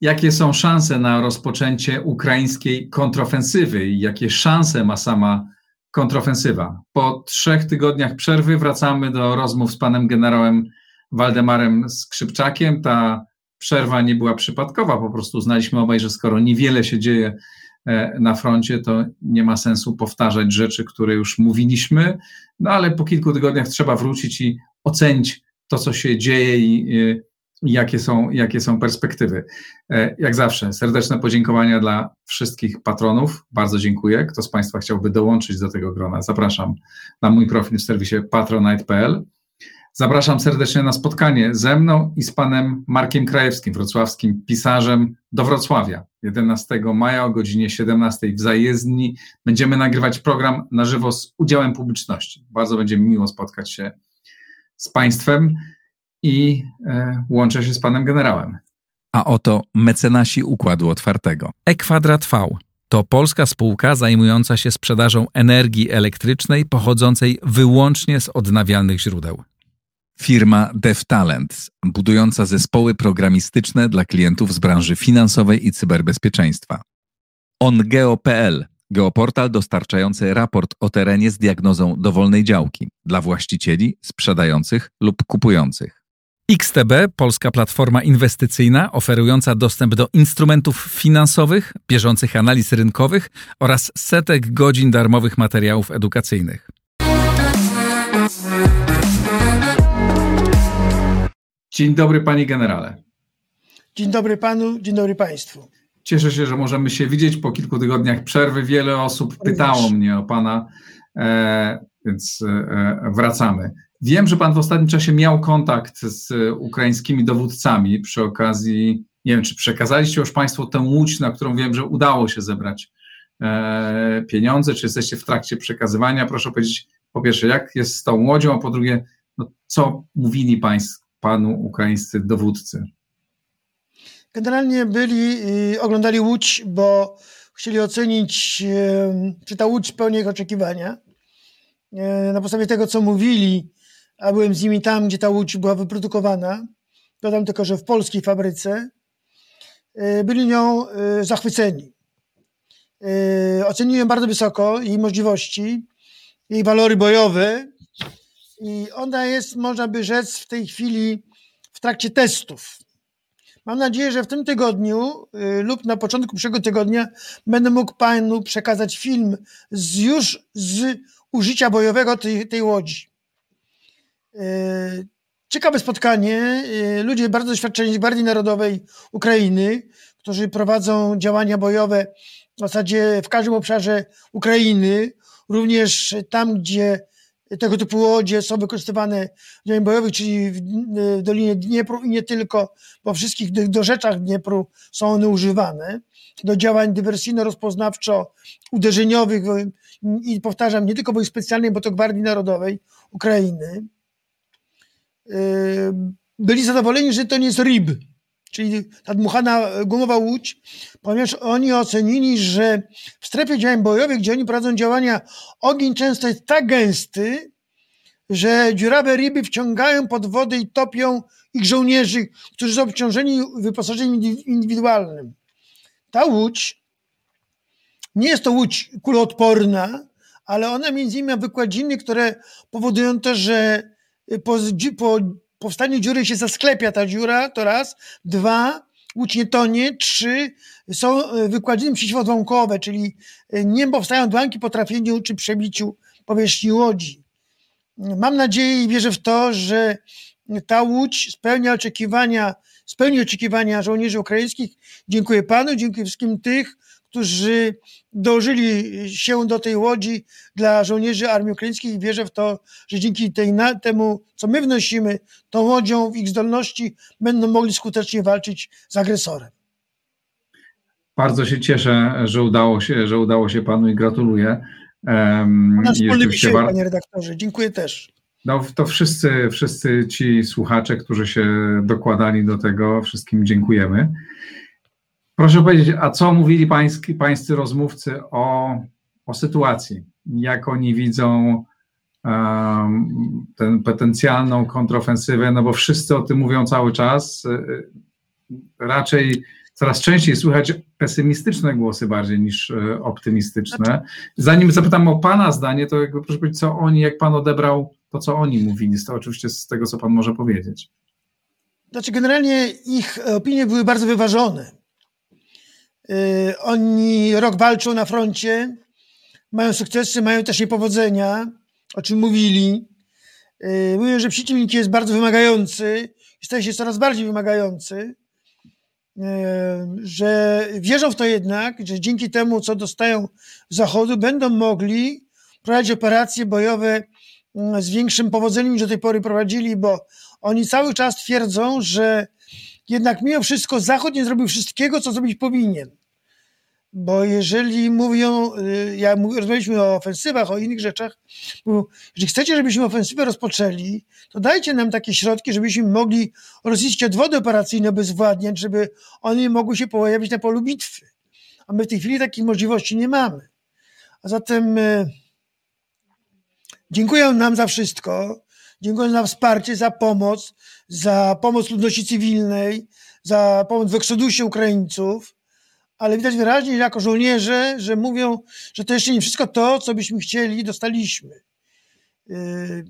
Jakie są szanse na rozpoczęcie ukraińskiej kontrofensywy i jakie szanse ma sama kontrofensywa? Po trzech tygodniach przerwy wracamy do rozmów z panem generałem Waldemarem Skrzypczakiem. Ta przerwa nie była przypadkowa, po prostu uznaliśmy obaj, że skoro niewiele się dzieje e, na froncie, to nie ma sensu powtarzać rzeczy, które już mówiliśmy, no ale po kilku tygodniach trzeba wrócić i ocenić to, co się dzieje i e, jakie są, jakie są perspektywy. E, jak zawsze, serdeczne podziękowania dla wszystkich patronów. Bardzo dziękuję. Kto z Państwa chciałby dołączyć do tego grona, zapraszam na mój profil w serwisie patronite.pl. Zapraszam serdecznie na spotkanie ze mną i z panem Markiem Krajewskim, wrocławskim pisarzem do Wrocławia. 11 maja o godzinie 17 w zajezdni będziemy nagrywać program na żywo z udziałem publiczności. Bardzo będzie miło spotkać się z państwem i e, łączę się z panem generałem. A oto mecenasi Układu Otwartego. E-Kwadrat V to polska spółka zajmująca się sprzedażą energii elektrycznej pochodzącej wyłącznie z odnawialnych źródeł. Firma DevTalent, budująca zespoły programistyczne dla klientów z branży finansowej i cyberbezpieczeństwa. OnGeo.pl, geoportal dostarczający raport o terenie z diagnozą dowolnej działki dla właścicieli, sprzedających lub kupujących. XTB, polska platforma inwestycyjna oferująca dostęp do instrumentów finansowych, bieżących analiz rynkowych oraz setek godzin darmowych materiałów edukacyjnych. Dzień dobry, panie generale. Dzień dobry panu, dzień dobry państwu. Cieszę się, że możemy się widzieć po kilku tygodniach przerwy. Wiele osób pytało mnie o pana, e, więc e, wracamy. Wiem, że pan w ostatnim czasie miał kontakt z ukraińskimi dowódcami przy okazji, nie wiem, czy przekazaliście już państwo tę łódź, na którą wiem, że udało się zebrać e, pieniądze, czy jesteście w trakcie przekazywania? Proszę powiedzieć, po pierwsze, jak jest z tą łodzią, a po drugie, no, co mówili państwo, panu ukraińscy dowódcy? Generalnie byli, oglądali łódź, bo chcieli ocenić, czy ta łódź spełnia ich oczekiwania. Y, na podstawie tego, co mówili, a byłem z nimi tam, gdzie ta łódź była wyprodukowana, dodam tylko, że w polskiej fabryce, byli nią zachwyceni. Ocenili ją bardzo wysoko, jej możliwości, jej walory bojowe, i ona jest, można by rzec, w tej chwili w trakcie testów. Mam nadzieję, że w tym tygodniu y, lub na początku przyszłego tygodnia będę mógł Panu przekazać film z, już z użycia bojowego tej, tej łodzi. Y, ciekawe spotkanie. Y, ludzie bardzo doświadczeni z Gwardii Narodowej Ukrainy, którzy prowadzą działania bojowe w zasadzie w każdym obszarze Ukrainy, również tam, gdzie tego typu łodzie są wykorzystywane w działaniach bojowych, czyli w, Dolinie Dniepru i nie tylko, bo wszystkich do, rzeczach Dniepru są one używane do działań dywersyjno-rozpoznawczo-uderzeniowych i powtarzam, nie tylko wojsk specjalnych, bo to Gwardii Narodowej Ukrainy. Yy, byli zadowoleni, że to nie jest RIB, czyli ta dmuchana gumowa łódź, ponieważ oni ocenili, że w strefie działań bojowych, gdzie oni prowadzą działania, ogień często jest tak gęsty, że dziurawe ryby wciągają pod wodę i topią ich żołnierzy, którzy są obciążeni wyposażeniem indywidualnym. Ta łódź nie jest to łódź kuloodporna, ale ona między innymi ma wykładziny, które powodują to, że po, po powstanie dziury się zasklepia ta dziura, to raz. Dwa, łódź nie tonie. Trzy, są e, wykładziny przeciwodłamkowe, czyli e, nie powstają odłamki po trafieniu czy przebiciu powierzchni łodzi. Mam nadzieję i wierzę w to, że ta łódź spełnia oczekiwania, spełni oczekiwania żołnierzy ukraińskich. Dziękuję panu, dziękuję wszystkim tych, którzy dołożyli się do tej łodzi dla żołnierzy Armii Ukraińskiej i wierzę w to, że dzięki tej, na, temu, co my wnosimy, tą łodzią w ich zdolności będą mogli skutecznie walczyć z agresorem. Bardzo się cieszę, że udało się, że udało się panu i gratuluję. Um, Nasz wspólny wisiel, war... panie redaktorze. Dziękuję też. No, to wszyscy, wszyscy ci słuchacze, którzy się dokładali do tego, wszystkim dziękujemy. Proszę powiedzieć, a co mówili pański, pańscy rozmówcy o, o sytuacji? Jak oni widzą um, tę potencjalną kontrofensywę? No bo wszyscy o tym mówią cały czas. Raczej coraz częściej słychać pesymistyczne głosy bardziej niż e, optymistyczne. Zanim zapytam o Pana zdanie, to jakby proszę powiedzieć, co oni, jak Pan odebrał to, co oni mówili, to oczywiście z tego, co Pan może powiedzieć. Znaczy, generalnie ich opinie były bardzo wyważone. Yy, oni rok walczą na froncie, mają sukcesy, mają też niepowodzenia, o czym mówili. Yy, mówią, że przeciwnik jest bardzo wymagający staje się coraz bardziej wymagający że wierzą w to jednak, że dzięki temu, co dostają z Zachodu, będą mogli prowadzić operacje bojowe z większym powodzeniem niż do tej pory prowadzili, bo oni cały czas twierdzą, że jednak mimo wszystko Zachód nie zrobił wszystkiego, co zrobić powinien. Bo jeżeli mówią, y, ja rozmawialiśmy o ofensywach, o innych rzeczach, jeżeli chcecie, żebyśmy ofensywę rozpoczęli, to dajcie nam takie środki, żebyśmy mogli rosyjskie odwody operacyjne obezwładniać, żeby one mogły się pojawić na polu bitwy. A my w tej chwili takich możliwości nie mamy. A zatem y, dziękuję nam za wszystko. Dziękuję za wsparcie, za pomoc, za pomoc ludności cywilnej, za pomoc w eksodusie Ukraińców ale widać wyraźnie jako żołnierze, że mówią, że to jeszcze nie wszystko to, co byśmy chcieli, dostaliśmy. Yy,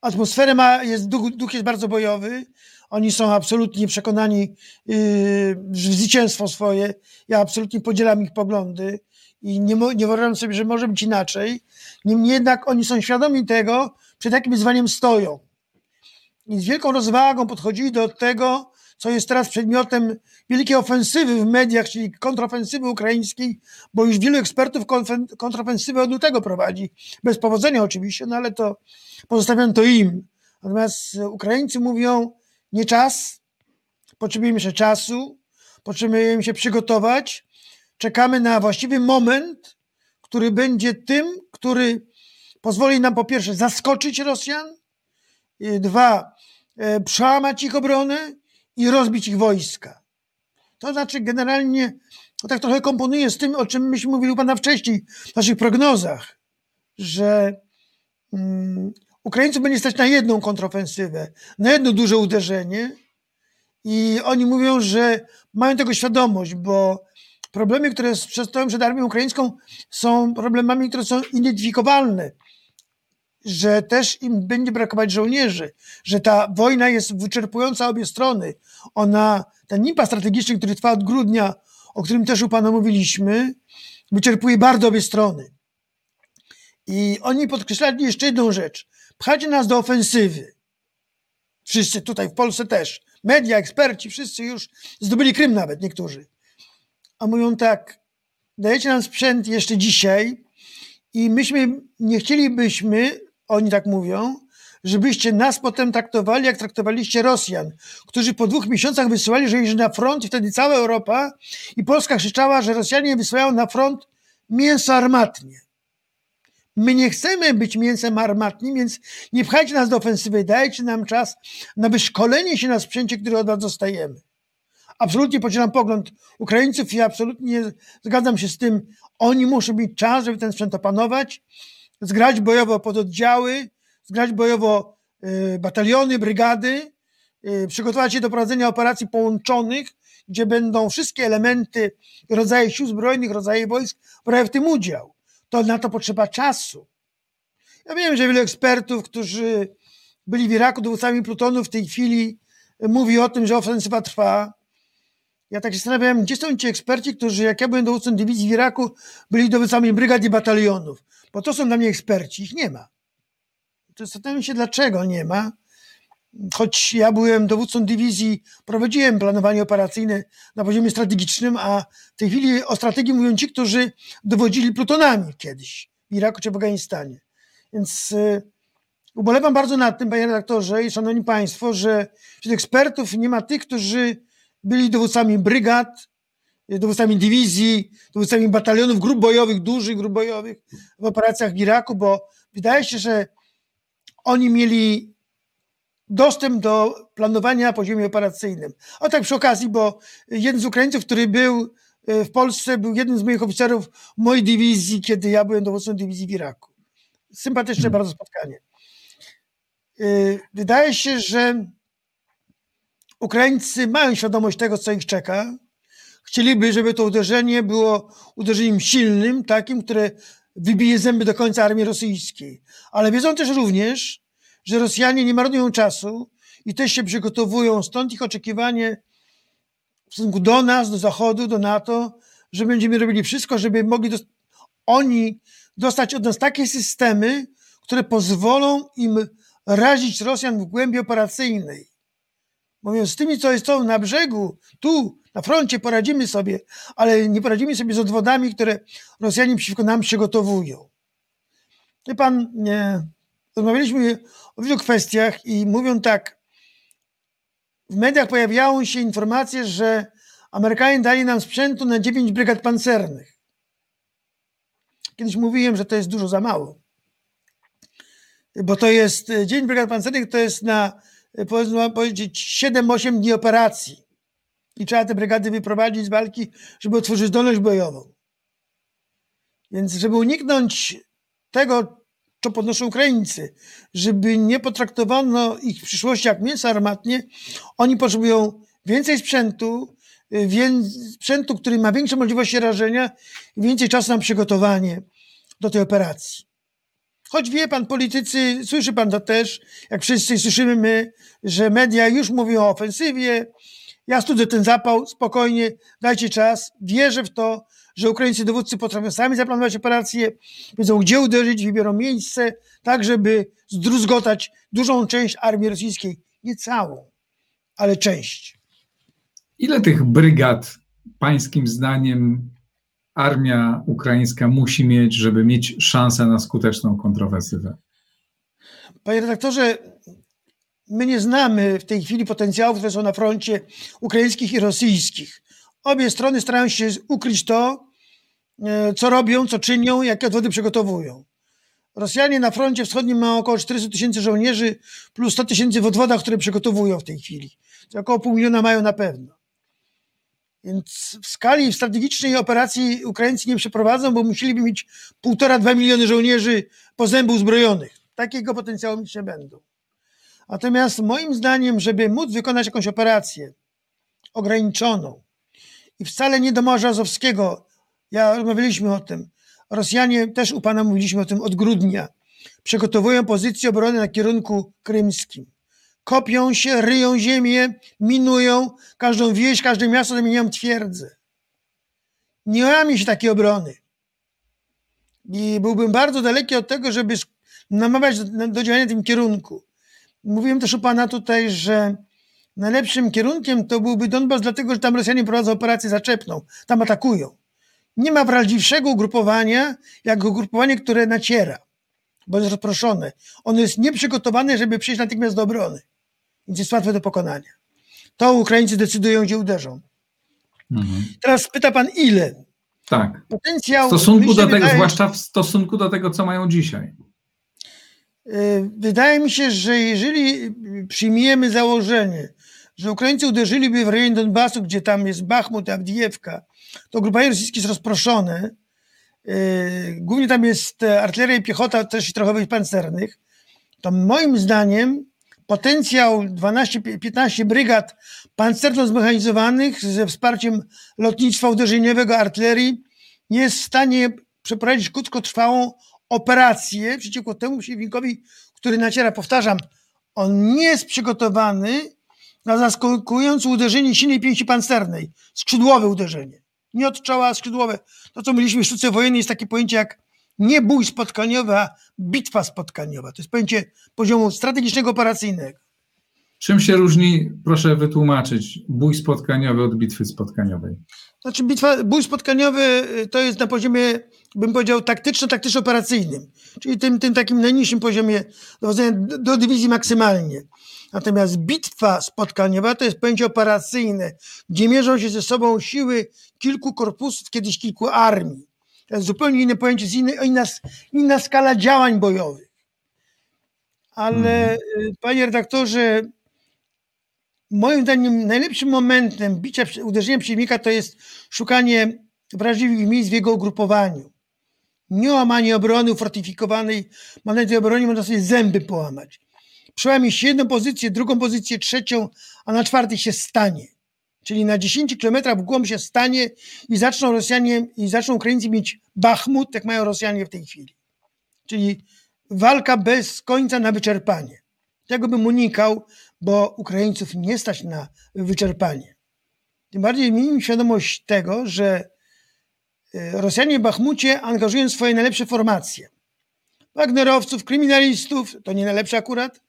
atmosferę ma, jest, duch, duch jest bardzo bojowy. Oni są absolutnie przekonani yy, w zwycięstwo swoje. Ja absolutnie podzielam ich poglądy i nie, nie wyobrażam sobie, że może być inaczej. Niemniej jednak oni są świadomi tego, przed jakim wyzwaniem stoją. I z wielką rozwagą podchodzili do tego, co jest teraz przedmiotem wielkiej ofensywy w mediach, czyli kontrofensywy ukraińskiej, bo już wielu ekspertów kontrofensywę od tego prowadzi. Bez powodzenia oczywiście, no ale to pozostawiam to im. Natomiast Ukraińcy mówią, nie czas, potrzebujemy jeszcze czasu, potrzebujemy się przygotować, czekamy na właściwy moment, który będzie tym, który pozwoli nam po pierwsze zaskoczyć Rosjan, dwa, e, przełamać ich obronę i rozbić ich wojska. To znaczy generalnie, to tak trochę komponuje z tym, o czym myśmy mówili u Pana wcześniej w naszych prognozach, że um, Ukraińców będzie stać na jedną kontrofensywę, na jedno duże uderzenie i oni mówią, że mają tego świadomość, bo problemy, które stoją przed armią ukraińską są problemami, które są identyfikowalne że też im będzie brakować żołnierzy, że ta wojna jest wyczerpująca obie strony. Ona, ten impas strategiczny, który trwa od grudnia, o którym też u Pana mówiliśmy, wyczerpuje bardzo obie strony. I oni podkreślali jeszcze jedną rzecz. Pchacie nas do ofensywy. Wszyscy tutaj w Polsce też. Media, eksperci, wszyscy już zdobyli Krym nawet, niektórzy. A mówią tak, dajecie nam sprzęt jeszcze dzisiaj i myśmy, nie chcielibyśmy, oni tak mówią, żebyście nas potem traktowali, jak traktowaliście Rosjan, którzy po dwóch miesiącach wysyłali żołnierzy na front i wtedy cała Europa i Polska krzyczała, że Rosjanie wysyłają na front mięso armatnie. My nie chcemy być mięsem armatnim, więc nie pchajcie nas do ofensywy, dajcie nam czas na wyszkolenie się na sprzęcie, który od was dostajemy. Absolutnie podzielam pogląd Ukraińców i absolutnie zgadzam się z tym. Oni muszą mieć czas, żeby ten sprzęt opanować zgrać bojowo pododdziały, zgrać bojowo y, bataliony, brygady, y, przygotować się do prowadzenia operacji połączonych, gdzie będą wszystkie elementy, rodzaje sił zbrojnych, rodzaje wojsk brały w tym udział. To na to potrzeba czasu. Ja wiem, że wielu ekspertów, którzy byli w Iraku dowódcami plutonu w tej chwili mówi o tym, że ofensywa trwa. Ja tak się zastanawiam, gdzie są ci eksperci, którzy, jak ja byłem dowódcą dywizji w Iraku, byli dowódcami brygad i batalionów bo to są dla mnie eksperci, ich nie ma. Zastanawiam się, dlaczego nie ma. Choć ja byłem dowódcą dywizji, prowadziłem planowanie operacyjne na poziomie strategicznym, a w tej chwili o strategii mówią ci, którzy dowodzili plutonami kiedyś w Iraku czy w Afganistanie. Więc y, ubolewam bardzo nad tym, panie redaktorze i szanowni państwo, że wśród ekspertów nie ma tych, którzy byli dowódcami brygad, dowódcami dywizji, dowódcami batalionów, grup bojowych, dużych grup bojowych w operacjach w Iraku, bo wydaje się, że oni mieli dostęp do planowania na poziomie operacyjnym. O tak przy okazji, bo jeden z Ukraińców, który był e, w Polsce, był jednym z moich oficerów mojej dywizji, kiedy ja byłem dowódcą dywizji w Iraku. Sympatyczne hmm. bardzo spotkanie. E, wydaje się, że Ukraińcy mają świadomość tego, co ich czeka. Chcieliby, żeby to uderzenie było uderzeniem silnym, takim, które wybije zęby do końca armii rosyjskiej. Ale wiedzą też również, że Rosjanie nie marnują czasu i też się przygotowują. Stąd ich oczekiwanie w stosunku do nas, do Zachodu, do NATO, że będziemy robili wszystko, żeby mogli dos oni dostać od nas takie systemy, które pozwolą im razić Rosjan w głębi operacyjnej. Mówiąc, z tymi, co jest na brzegu, tu, na froncie poradzimy sobie, ale nie poradzimy sobie z odwodami, które Rosjanie przeciwko nam przygotowują. Wie pan, nie, rozmawialiśmy o wielu kwestiach i mówią tak, w mediach pojawiają się informacje, że Amerykanie dali nam sprzętu na 9 brygad pancernych. Kiedyś mówiłem, że to jest dużo za mało. Bo to jest 9 brygad pancernych, to jest na powiedzmy powiedzieć 7-8 dni operacji. I trzeba te brygady wyprowadzić z walki, żeby otworzyć zdolność bojową. Więc żeby uniknąć tego, co podnoszą Ukraińcy, żeby nie potraktowano ich w przyszłości jak mięsa armatnie, oni potrzebują więcej sprzętu, więcej sprzętu, który ma większe możliwości rażenia i więcej czasu na przygotowanie do tej operacji. Choć wie pan, politycy, słyszy pan to też, jak wszyscy słyszymy my, że media już mówią o ofensywie. Ja studzę ten zapał, spokojnie, dajcie czas. Wierzę w to, że ukraińscy dowódcy potrafią sami zaplanować operacje, wiedzą gdzie uderzyć, wybiorą miejsce, tak żeby zdruzgotać dużą część armii rosyjskiej. Nie całą, ale część. Ile tych brygad pańskim zdaniem armia ukraińska musi mieć, żeby mieć szansę na skuteczną kontrofensywę? Panie redaktorze, my nie znamy w tej chwili potencjałów, które są na froncie ukraińskich i rosyjskich. Obie strony starają się ukryć to, e, co robią, co czynią, jakie odwody przygotowują. Rosjanie na froncie wschodnim mają około 400 tysięcy żołnierzy plus 100 tysięcy w odwodach, które przygotowują w tej chwili. To około pół miliona mają na pewno. Więc w skali strategicznej operacji Ukraińcy nie przeprowadzą, bo musieliby mieć półtora, dwa miliony żołnierzy po zębu uzbrojonych. Takiego potencjału mieć nie będą. Natomiast moim zdaniem, żeby móc wykonać jakąś operację ograniczoną i wcale nie do Morza Azowskiego, ja rozmawialiśmy o tym, Rosjanie też u Pana mówiliśmy o tym od grudnia, przygotowują pozycję obrony na kierunku krymskim kopią się, ryją ziemię, minują każdą wieś, każde miasto, zamieniają twierdzę. Nie łamie się takiej obrony. I byłbym bardzo daleki od tego, żeby namawiać do, do działania w tym kierunku. Mówiłem też u Pana tutaj, że najlepszym kierunkiem to byłby Donbas, dlatego że tam Rosjanie prowadzą operację zaczepną, tam atakują. Nie ma wrażliwszego ugrupowania, jak ugrupowanie, które naciera, bo jest rozproszone. Ono jest nieprzygotowane, żeby przejść natychmiast do obrony więc jest łatwe do pokonania. To Ukraińcy decydują, gdzie uderzą. Mhm. Teraz pyta pan ile? Tak. Potencjał. W stosunku do tego, wydaje, zwłaszcza w stosunku do tego, co mają dzisiaj. Y, wydaje mi się, że jeżeli przyjmiemy założenie, że Ukraińcy uderzyliby w rejon Donbasu, gdzie tam jest Bachmut, Avdiivka, to grupa rosyjskie jest rozproszone. Y, głównie tam jest artyleria i piechota, też i trochę pancernych. To moim zdaniem potencjał 12-15 brygad pancerno-zmechanizowanych ze wsparciem lotnictwa uderzeniowego, artylerii jest w stanie przeprowadzić krótkotrwałą operację przeciwko temu przeciwnikowi, który naciera. Powtarzam, on nie jest przygotowany na zaskakujące uderzenie silnej pięści pancernej, skrzydłowe uderzenie. Nie od czoła, skrzydłowe. To, co mieliśmy w sztuce wojennej, jest takie pojęcie jak nie bój spotkaniowy, a bitwa spotkaniowa. To jest pojęcie poziomu strategicznego, operacyjnego. Czym się różni, proszę wytłumaczyć, bój spotkaniowy od bitwy spotkaniowej? Znaczy, bitwa, bój spotkaniowy y, to jest na poziomie, bym powiedział, taktyczno-taktyczno-operacyjnym, czyli tym, tym takim najniższym poziomie dowodzenia do, dywizji maksymalnie. Natomiast bitwa spotkaniowa to jest pojęcie operacyjne, gdzie mierzą się ze sobą siły kilku korpusów, kiedyś kilku armii. To jest zupełnie inne pojęcie, jest inna, inna, skala działań bojowych. ale mhm. panie redaktorze, moim zdaniem najlepszym momentem bicia, uderzenia przeciwnika to jest szukanie wrażliwych miejsc w jego ugrupowaniu. Nie łamanie obrony ufortyfikowanej, nadzieję, obronie można sobie zęby połamać. Przełamie się jedną pozycję, drugą pozycję, trzecią, a na czwartej się stanie. Czyli na 10 kilometrach w głąb się stanie i zaczną Rosjanie, i zaczną Ukraińcy mieć Bachmut, jak mają Rosjanie w tej chwili. Czyli walka bez końca na wyczerpanie. Tego bym unikał, bo Ukraińców nie stać na wyczerpanie. Tym bardziej miejmy świadomość tego, że e, Rosjanie w Bachmucie angażują swoje najlepsze formacje. Wagnerowców, kryminalistów, to nie najlepsze akurat,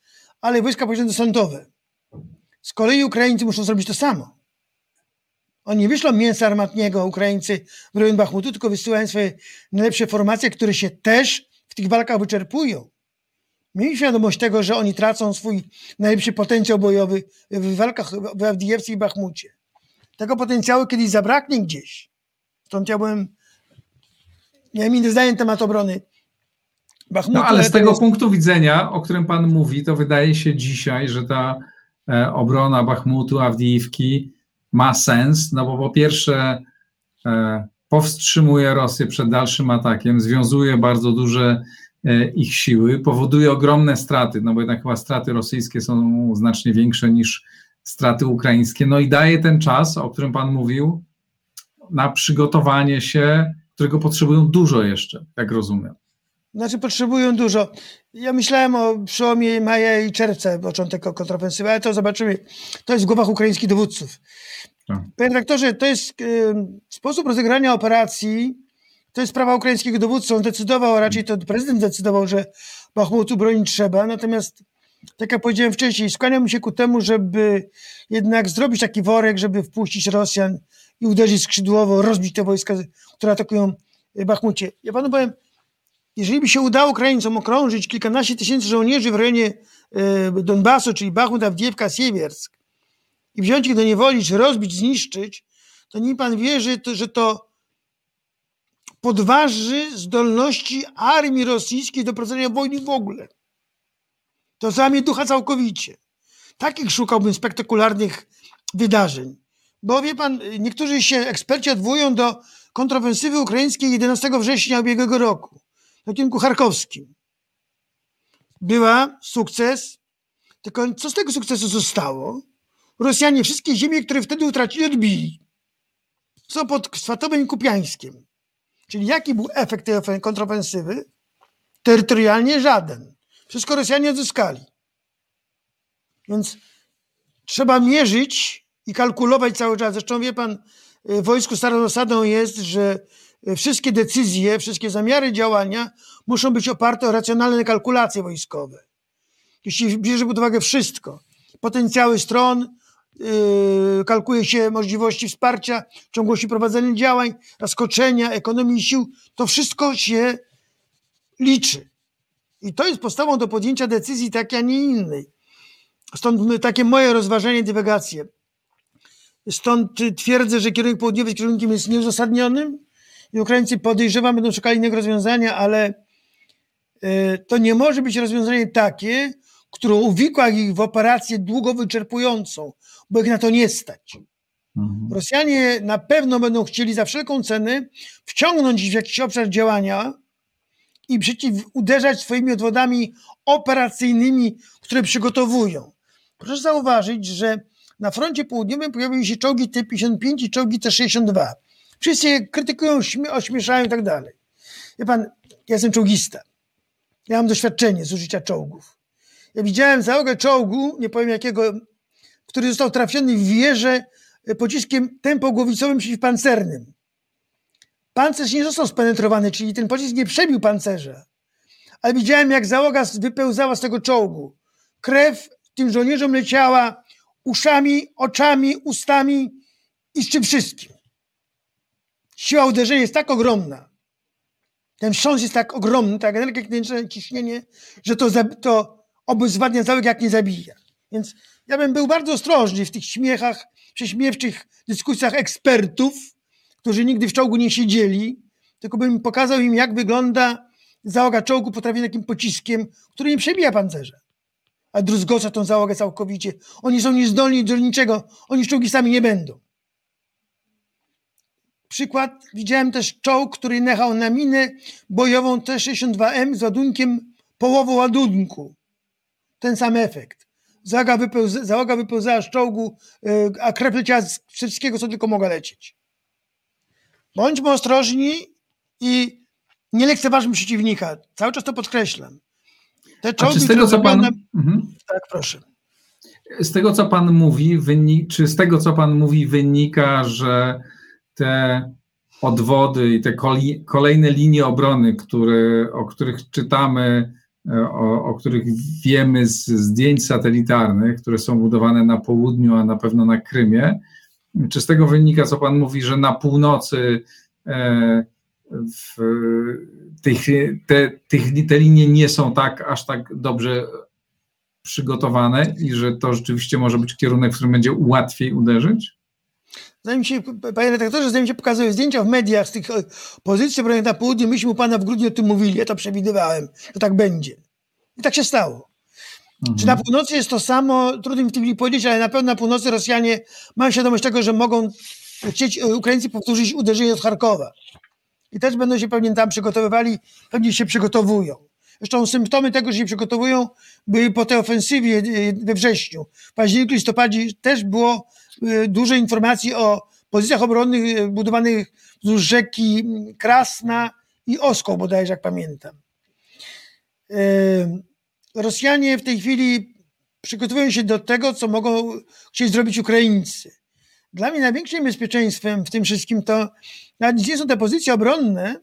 ale wojska sądowe. Z kolei Ukraińcy muszą zrobić to samo. Oni nie wyślą mięsa armatniego Ukraińcy w rejon Bachmutu, tylko wysyłają swoje najlepsze formacje, które się też w tych walkach wyczerpują. Mieli świadomość tego, że oni tracą swój najlepszy potencjał bojowy w walkach w Awdijewskim i Bachmucie. Tego potencjału kiedyś zabraknie gdzieś. Stąd ja byłem, miałem inne zdanie na temat obrony Bachmutu. No ale z tego jest... punktu widzenia, o którym pan mówi, to wydaje się dzisiaj, że ta e, obrona Bachmutu, Awdijiwki ma sens, no bo po pierwsze e, powstrzymuje Rosję przed dalszym atakiem, związuje bardzo duże ich siły, powoduje ogromne straty, no bo jednak chyba straty rosyjskie są znacznie większe niż straty ukraińskie, no i daje ten czas, o którym Pan mówił, na przygotowanie się, którego potrzebują dużo jeszcze, jak rozumiem. Znaczy potrzebują dużo. Ja myślałem o przełomie maja i czerwca, początek kontrofensywy, ale to zobaczymy. To jest w głowach ukraińskich dowódców. Tak. Panie redaktorze, to jest y, sposób rozegrania operacji, to jest sprawa ukraińskiego dowódcy. On decydował, a raczej to prezydent decydował, że Bachmutu bronić trzeba. Natomiast, tak jak powiedziałem wcześniej, skłaniam się ku temu, żeby jednak zrobić taki worek, żeby wpuścić Rosjan i uderzyć skrzydłowo, rozbić te wojska, które atakują Bachmucie. Ja panu powiem, jeżeli by się udało Ukraińcom okrążyć kilkanaście tysięcy żołnierzy w rejonie y, Donbasu, czyli Bachmut, Awdiewka, Siewiersk, i wziąć ich do niewoli, czy rozbić, zniszczyć, to nie pan wie, że to, że to podważy zdolności armii rosyjskiej do prowadzenia wojny w ogóle. To zamiast ducha całkowicie. Takich szukałbym spektakularnych wydarzeń. Bo wie pan, niektórzy się eksperci odwołują do kontrofensywy ukraińskiej 11 września ubiegłego roku na kierunku charkowskim. Była sukces, tylko co z tego sukcesu zostało? Rosjanie wszystkie ziemie, które wtedy utracili, odbili. Co pod Swatowem i Kupiańskiem. Czyli jaki był efekt tej kontrofensywy? Terytorialnie żaden. Wszystko Rosjanie odzyskali. Więc trzeba mierzyć i kalkulować cały czas. Zresztą wie pan, w wojsku starą zasadą jest, że wszystkie decyzje, wszystkie zamiary działania muszą być oparte o racjonalne kalkulacje wojskowe. Jeśli bierze pod uwagę wszystko, potencjały stron, Yy, kalkuluje się możliwości wsparcia, ciągłości prowadzenia działań, zaskoczenia, ekonomii sił. To wszystko się liczy. I to jest podstawą do podjęcia decyzji takiej, a nie innej. Stąd takie moje rozważenie, dywagacje. Stąd twierdzę, że kierunek południowy kierunkiem jest nieuzasadnionym i Ukraińcy podejrzewam będą szukali innego rozwiązania, ale yy, to nie może być rozwiązanie takie, które uwikła ich w operację długo wyczerpującą, bo ich na to nie stać. Mhm. Rosjanie na pewno będą chcieli za wszelką cenę wciągnąć ich w jakiś obszar działania i przeciw uderzać swoimi odwodami operacyjnymi, które przygotowują. Proszę zauważyć, że na froncie południowym pojawiły się czołgi T-55 i czołgi T-62. Wszyscy je krytykują, ośmieszają i tak dalej. Wie pan, ja jestem czołgista. Ja mam doświadczenie z użycia czołgów. Ja widziałem załogę czołgu, nie powiem jakiego, który został trafiony w wieżę e, pociskiem tempogłowicowym przeciwpancernym. Pancerz nie został spenetrowany, czyli ten pocisk nie przebił pancerza. Ale widziałem, jak załoga wypełzała z tego czołgu. Krew tym żołnierzom leciała uszami, oczami, ustami i z czym wszystkim. Siła uderzenia jest tak ogromna. Ten wstrząs jest tak ogromny, tak energetyczne ciśnienie, że to, to obezwładnia załóg, jak nie zabija. Więc ja bym był bardzo ostrożny w tych śmiechach, prześmiewczych dyskusjach ekspertów, którzy nigdy w czołgu nie siedzieli, tylko bym pokazał im, jak wygląda załoga czołgu potrafiona takim pociskiem, który nie przebija pancerza. a druzgoca tą załogę całkowicie. Oni są niezdolni do niczego, oni czołgi sami nie będą. Przykład, widziałem też czołg, który jechał na minę bojową T-62M z ładunkiem połową ładunku. Ten sam efekt. Załoga, wypełza, załoga wypełzała z czołgu, yy, a krew leciała z wszystkiego, co tylko mogła lecieć. Bądźmy ostrożni i nie lekceważmy przeciwnika. Cały czas to podkreślam. Te czołgi, z tego, co pan... Mhm. Tak, proszę. Z tego, co pan mówi, wyni... czy z tego, co pan mówi, wynika, że te odwody i te kolejne linie obrony, które, o których czytamy, o, o których wiemy z zdjęć satelitarnych, które są budowane na południu, a na pewno na Krymie, czy z tego wynika, co Pan mówi, że na północy e, w tych, te, tych, te linie nie są tak aż tak dobrze przygotowane i że to rzeczywiście może być kierunek, w którym będzie łatwiej uderzyć? Zanim się, panie redaktorze, zanim się pokazują zdjęcia w mediach z tych pozycji obronnych na południu, myśmy u pana w grudniu o tym mówili, ja to przewidywałem, że tak będzie. I tak się stało. Mhm. Czy na północy jest to samo? Trudno mi w tym chwili powiedzieć, ale na pewno na północy Rosjanie mają świadomość tego, że mogą chcieć e, Ukraińcy powtórzyć uderzenie od Charkowa. I też będą się pewnie tam przygotowywali, pewnie się przygotowują. Zresztą symptomy tego, że się przygotowują, były po tej ofensywie e, we wrześniu. W październiku, listopadzie też było e, dużo informacji o pozycjach obronnych budowanych wzdłuż rzeki Krasna i Oskoł bodajże, jak pamiętam. Rosjanie w tej chwili przygotowują się do tego, co mogą chcieć zrobić Ukraińcy. Dla mnie największym bezpieczeństwem w tym wszystkim to nawet nie są te pozycje obronne,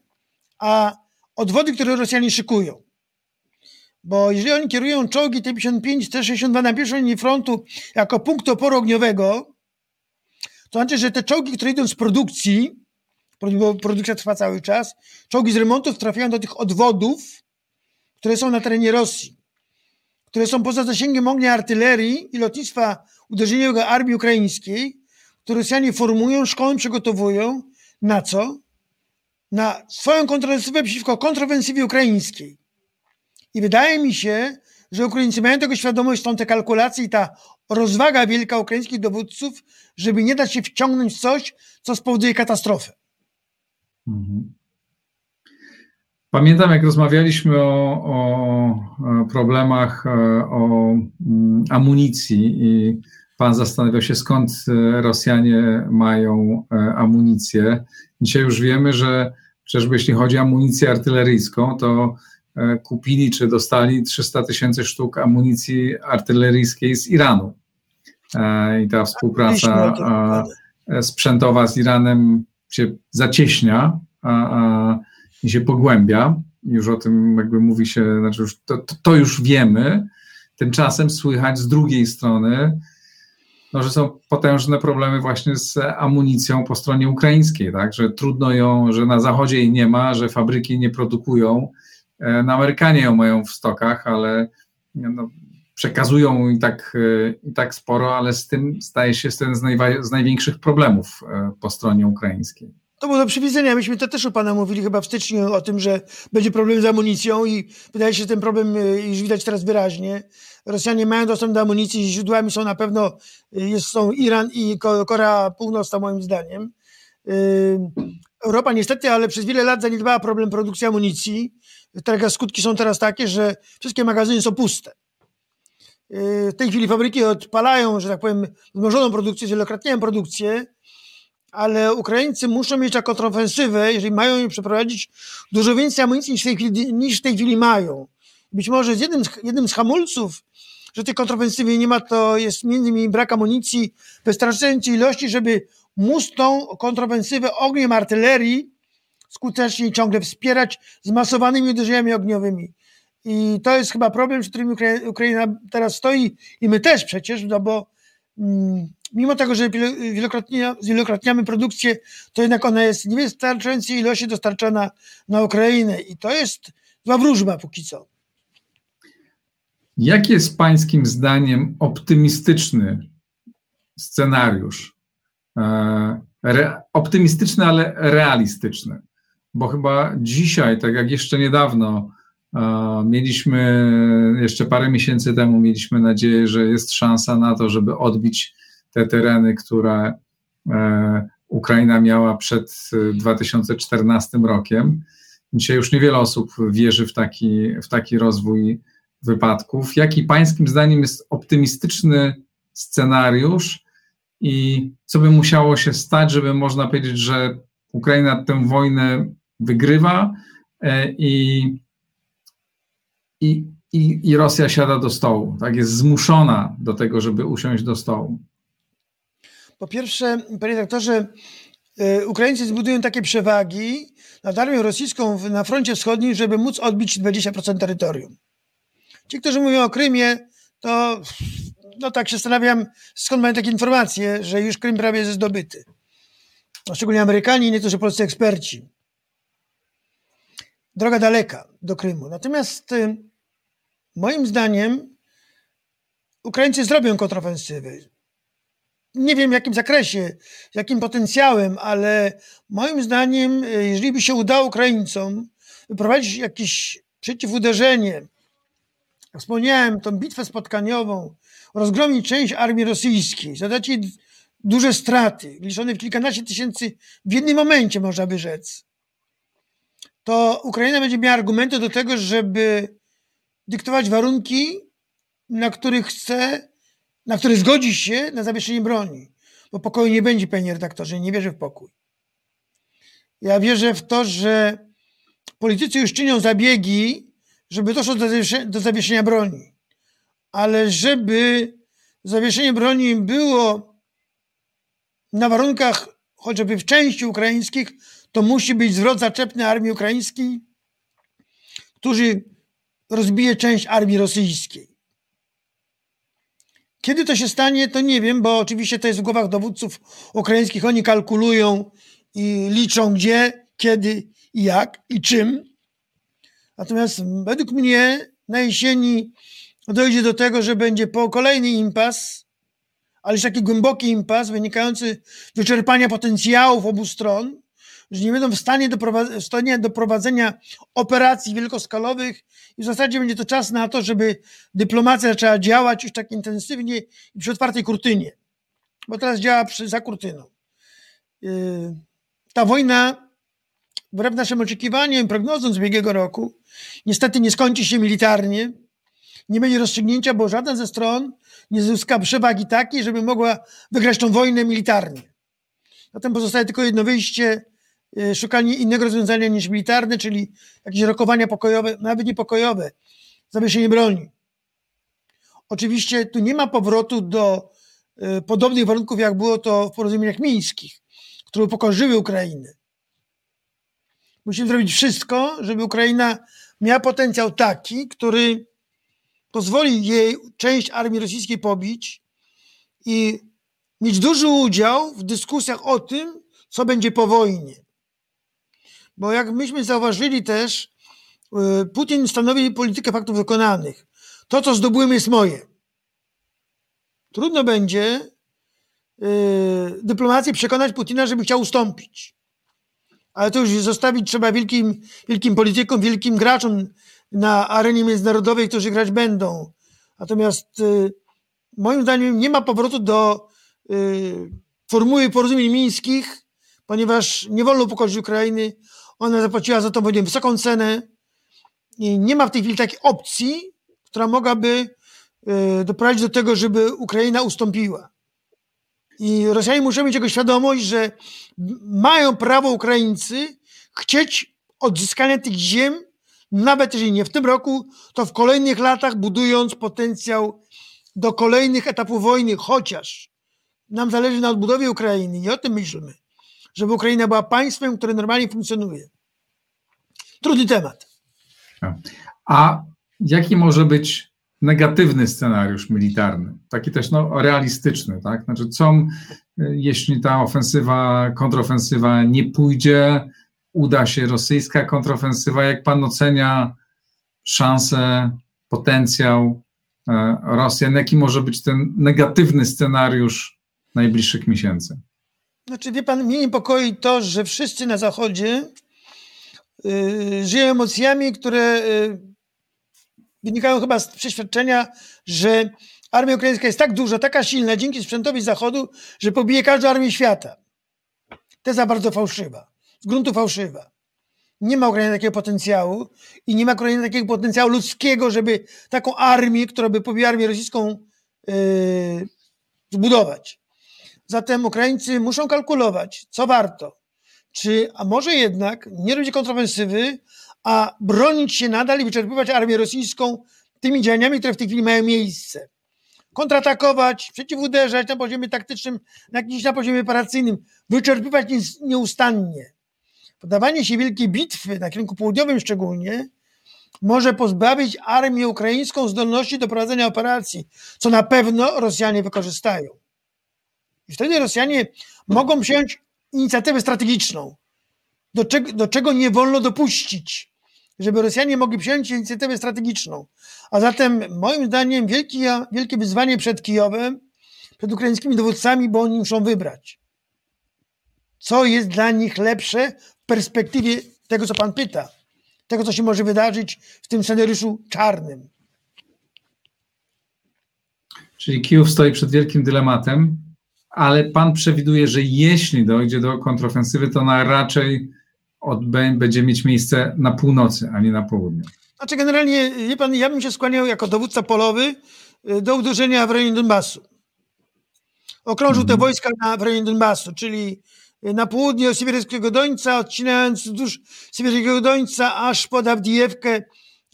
a odwody, które Rosjanie szykują. Bo jeżeli oni kierują czołgi T-55, T-62 na pierwszą linię frontu jako punkt oporu ogniowego, to znaczy, że te czołgi, które idą z produkcji, bo produkcja trwa cały czas, czołgi z remontów trafiają do tych odwodów, które są na terenie Rosji które są poza zasięgiem ognia artylerii i lotnictwa uderzeniowego armii ukraińskiej, które Rosjanie formują, szkoły przygotowują na co? Na swoją kontrofensywę przeciwko kontrofensywie ukraińskiej. I wydaje mi się, że Ukraińcy mają tego świadomość, stąd te kalkulacje i ta rozwaga wielka ukraińskich dowódców, żeby nie dać się wciągnąć w coś, co spowoduje katastrofę. Mhm. Pamiętam, jak rozmawialiśmy o, o problemach, e, o mm, amunicji i pan zastanawiał się, skąd e, Rosjanie mają e, amunicję. Dzisiaj już wiemy, że chociażby jeśli chodzi o amunicję artyleryjską, to kupili czy dostali 300 tysięcy sztuk amunicji artyleryjskiej z Iranu. I ta współpraca sprzętowa z Iranem się zacieśnia. I się pogłębia. Już o tym jakby mówi się, znaczy już to, to już wiemy. Tymczasem słychać z drugiej strony, no, że są potężne problemy właśnie z amunicją po stronie ukraińskiej, tak? że trudno ją, że na zachodzie jej nie ma, że fabryki nie produkują. E, no, Amerykanie ją mają w stokach, ale no, przekazują i tak, e, i tak sporo, ale z tym staje się jeden z, najwa- z największych problemów e, po stronie ukraińskiej. To było do przewidzenia. Myśmy to też u Pana mówili chyba w styczniu o tym, że będzie problem z amunicją i wydaje się, ten problem już widać teraz wyraźnie. Rosjanie mają dostęp do amunicji, źródłami są na pewno jest, są Iran i Korea Północna moim zdaniem. Europa niestety, ale przez wiele lat zaniedbała problem produkcji amunicji. Teraz skutki są teraz takie, że wszystkie magazyny są puste. W tej chwili fabryki odpalają, że tak powiem, wzmożoną produkcję, zwielokrotniają produkcję, ale Ukraińcy muszą mieć jako kontrofensywę, jeżeli mają ją przeprowadzić, dużo więcej amunicji niż w tej chwili, niż w tej chwili mają. Być może z jednym, jednym z hamulców, że tej kontrofensywy nie ma, to jest między innymi brak amunicji wystarczającej ilości, żeby móc tą kontrofensywę ogniem artylerii skutecznie ciągle wspierać zmasowanymi uderzeniami ogniowymi. I to jest chyba problem, z którym Ukraina teraz stoi i my też przecież, no bo mm, mimo tego, że wielokrotnie, zwielokrotniamy produkcję, to jednak ona jest niewystarczającej ilości dostarczana na Ukrainę i to jest zła wróżba póki co. Jaki jest pańskim zdaniem optymistyczny scenariusz? E, re, optymistyczny, ale realistyczny. Bo chyba dzisiaj, tak jak jeszcze niedawno, Mieliśmy jeszcze parę miesięcy temu mieliśmy nadzieję, że jest szansa na to, żeby odbić te tereny, które e, Ukraina miała przed 2014 rokiem. Dzisiaj już niewiele osób wierzy w taki, w taki rozwój wypadków. Jaki Pańskim zdaniem jest optymistyczny scenariusz i co by musiało się stać, żeby można powiedzieć, że Ukraina tę wojnę wygrywa e, i, i, i, Rosja siada do stołu, tak? Jest zmuszona do tego, żeby usiąść do stołu. Po pierwsze, panie doktorze, e, Ukraińcy zbudują takie przewagi nad armią rosyjską na froncie wschodnim, żeby móc odbić 20% terytorium. Ci, którzy mówią o Krymie, to no tak się zastanawiam, skąd mają takie informacje, że już Krym prawie jest zdobyty. No, szczególnie Amerykanie i niektórzy polscy eksperci. Droga daleka do Krymu. Natomiast y, moim zdaniem Ukraińcy zrobią kontrofensywy. Nie wiem w jakim zakresie, jakim potencjałem, ale moim zdaniem, y, jeżeli by się udało Ukraińcom wyprowadzić jakieś przeciwuderzenie, wspomniałem, tą bitwę spotkaniową, rozgromić część armii rosyjskiej, zadać jej duże straty, liczone w kilkanaście tysięcy w jednym momencie, można by rzec, to Ukraina będzie miała argumenty do tego, żeby dyktować warunki, na których chce, na które zgodzi się na zawieszenie broni. Bo pokoju nie będzie, panie redaktorze, nie wierzę w pokój. Ja wierzę w to, że politycy już czynią zabiegi, żeby doszło do zawieszenia, broni. Ale żeby zawieszenie broni było na warunkach chociażby w części ukraińskich, to musi być zwrot zaczepny armii ukraińskiej, który rozbije część armii rosyjskiej. Kiedy to się stanie, to nie wiem, bo oczywiście to jest w głowach dowódców ukraińskich. Oni kalkulują i liczą gdzie, kiedy jak i czym. Natomiast według mnie na jesieni dojdzie do tego, że będzie po kolejny impas, ale już taki głęboki impas wynikający z wyczerpania potencjałów obu stron, że nie będą w stanie, w stanie do prowadzenia operacji wielkoskalowych i w zasadzie będzie to czas na to, żeby dyplomacja zaczęła działać już tak intensywnie i przy otwartej kurtynie, bo teraz działa przy, za kurtyną. Yy, ta wojna, wbrew naszym oczekiwaniom, prognozom z ubiegłego roku, niestety nie skończy się militarnie, nie będzie rozstrzygnięcia, bo żaden ze stron nie zyska przewagi takiej, żeby mogła wygrać tą wojnę militarnie. Zatem pozostaje tylko jedno wyjście, e, szukanie innego rozwiązania niż militarne, czyli jakieś rokowania pokojowe, nawet niepokojowe, zawieszenie broni. Oczywiście tu nie ma powrotu do e, podobnych warunków, jak było to w porozumieniach mińskich, które upokorzyły Ukrainę. Musimy zrobić wszystko, żeby Ukraina miała potencjał taki, który pozwoli jej część armii rosyjskiej pobić i mieć duży udział w dyskusjach o tym, co będzie po wojnie. Bo jak myśmy zauważyli też, y, Putin stanowi politykę faktów wykonanych. To, co zdobyłem, jest moje. Trudno będzie yy, dyplomację przekonać Putina, żeby chciał ustąpić. Ale to już zostawić trzeba wielkim, wielkim politykom, wielkim graczom na arenie międzynarodowej, którzy grać będą. Natomiast y, moim zdaniem nie ma powrotu do y, formuły porozumień mińskich, ponieważ nie wolno upokorzyć Ukrainy. Ona zapłaciła za to wojnę wysoką cenę i nie ma w tej chwili takiej opcji, która mogłaby y, doprowadzić do tego, żeby Ukraina ustąpiła. I Rosjanie muszą mieć jego świadomość, że mają prawo Ukraińcy chcieć odzyskania tych ziem nawet jeżeli nie w tym roku, to w kolejnych latach, budując potencjał do kolejnych etapów wojny, chociaż nam zależy na odbudowie Ukrainy i o tym myślmy, żeby Ukraina była państwem, które normalnie funkcjonuje. Trudny temat. A jaki może być negatywny scenariusz militarny, taki też no, realistyczny, tak? Znaczy, co jeśli ta ofensywa, kontrofensywa nie pójdzie, uda się rosyjska kontrofensywa? Jak pan ocenia szanse, potencjał e, Rosjan? Jaki może być ten negatywny scenariusz najbliższych miesięcy? Znaczy, wie pan, mnie niepokoi to, że wszyscy na Zachodzie y, żyją emocjami, które y, wynikają chyba z przeświadczenia, że armia ukraińska jest tak duża, taka silna dzięki sprzętowi Zachodu, że pobije każdą armię świata. Teza bardzo fałszywa, z gruntu fałszywa. Nie ma Ukrainy takiego potencjału i nie ma Ukrainy takiego potencjału ludzkiego, żeby taką armię, która by pobiła armię rosyjską, yy, zbudować. Zatem Ukraińcy muszą kalkulować, co warto. Czy, a może jednak nie robić kontrofensywy, a bronić się nadal i wyczerpywać armię rosyjską tymi działaniami, które w tej chwili mają miejsce. Kontratakować, przeciwuderzać na poziomie taktycznym, jakimś na poziomie operacyjnym, wyczerpywać nieustannie. Podawanie się wielkiej bitwy, na kierunku południowym szczególnie, może pozbawić armię ukraińską zdolności do prowadzenia operacji, co na pewno Rosjanie wykorzystają. I wtedy Rosjanie mogą przyjąć inicjatywę strategiczną, do czego, do czego nie wolno dopuścić, żeby Rosjanie mogli przyjąć inicjatywę strategiczną. A zatem, moim zdaniem, wielkie, wielkie wyzwanie przed Kijowem, przed ukraińskimi dowódcami, bo oni muszą wybrać. Co jest dla nich lepsze perspektywie tego, co Pan pyta, tego, co się może wydarzyć w tym scenariuszu czarnym. Czyli Kijów stoi przed wielkim dylematem, ale pan przewiduje, że jeśli dojdzie do kontrofensywy, to ona raczej będzie mieć miejsce na północy, a nie na południu. Znaczy generalnie, wie pan, ja bym się skłaniał jako dowódca polowy y, do uderzenia w rejonie Donbasu. Okrążył te mhm. wojska na, w rejonie Donbasu, czyli na południe od Sybirskiego Dońca, odcinając wzdłuż Sybirskiego Dońca aż pod Awdijewkę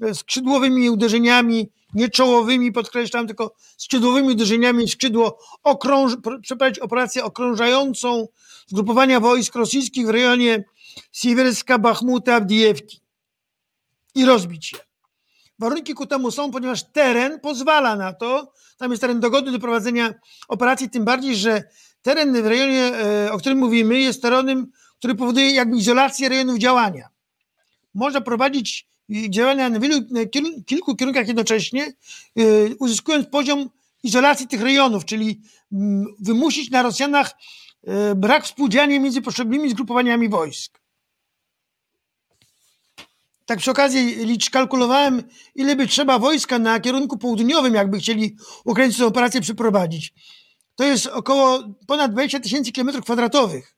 y, skrzydłowymi uderzeniami nie czołowymi, podkreślam, tylko skrzydłowymi uderzeniami skrzydło, okrąż, przeprowadzić operację okrążającą zgrupowania wojsk rosyjskich w rejonie Siewierska, Bachmuta, Abdijewki i rozbić je. Warunki ku temu są, ponieważ teren pozwala na to, tam jest teren dogodny do prowadzenia operacji, tym bardziej, że teren w rejonie, e, o którym mówimy, jest terenem, który powoduje jakby izolację rejonów działania. Można prowadzić działania na wielu, na kilku kierunkach jednocześnie, y, uzyskując poziom izolacji tych rejonów, czyli mm, wymusić na Rosjanach brak współdziałania między poszczególnymi zgrupowaniami wojsk. Tak przy okazji licz, kalkulowałem, ile by trzeba wojska na kierunku południowym, jakby chcieli Ukraińcy tę operację przeprowadzić. To jest około ponad 20 tysięcy kilometrów kwadratowych.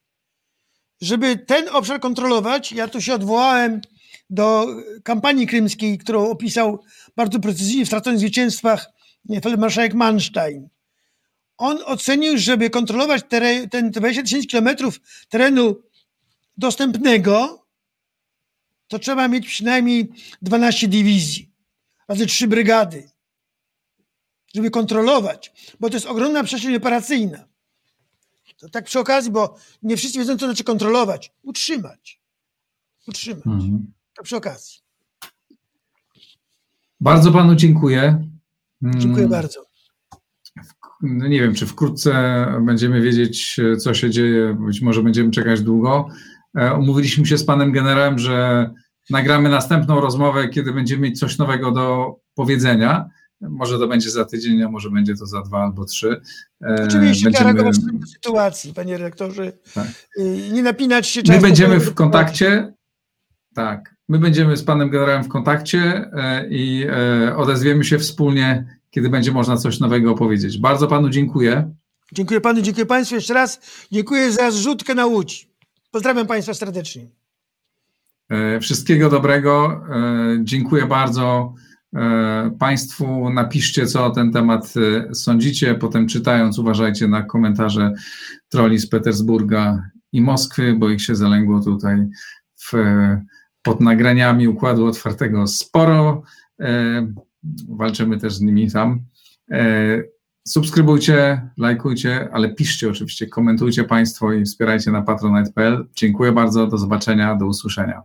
Żeby ten obszar kontrolować, ja tu się odwołałem do kampanii krymskiej, którą opisał bardzo precyzyjnie w straconych zwycięstwach feldmarszałek Manstein. On ocenił, żeby kontrolować teren, ten 20 tysięcy kilometrów terenu dostępnego, to trzeba mieć przynajmniej 12 dywizji, razy 3 brygady, żeby kontrolować, bo to jest ogromna przestrzeń operacyjna. To tak przy okazji, bo nie wszyscy wiedzą, co znaczy kontrolować. Utrzymać. Utrzymać. Mhm. To przy okazji. Bardzo panu dziękuję. Dziękuję mm. bardzo. No nie wiem, czy wkrótce będziemy wiedzieć, co się dzieje. Być może będziemy czekać długo. E, umówiliśmy się z panem generałem, że nagramy następną rozmowę, kiedy będziemy mieć coś nowego do powiedzenia. Może to będzie za tydzień, a może będzie to za dwa albo trzy. E, Oczywiście będziemy... reagować do sytuacji, panie redaktorze. Tak. Y, nie napinać się My będziemy w kontakcie. Tak. My będziemy z panem generałem w kontakcie e, i e, odezwiemy się wspólnie, kiedy będzie można coś nowego opowiedzieć. Bardzo panu dziękuję. Dziękuję panu, dziękuję państwu jeszcze raz. Dziękuję za zrzutkę na Łódź. Pozdrawiam państwa serdecznie. Wszystkiego dobrego. Dziękuję bardzo Państwu. Napiszcie, co o ten temat sądzicie. Potem czytając, uważajcie na komentarze troli z Petersburga i Moskwy, bo ich się zalęgło tutaj w pod nagraniami układu otwartego sporo. E, walczymy też z nimi tam. E, subskrybujcie, lajkujcie, ale piszcie oczywiście, komentujcie Państwo i wspierajcie na patronite.pl. Dziękuję bardzo, do zobaczenia, do usłyszenia.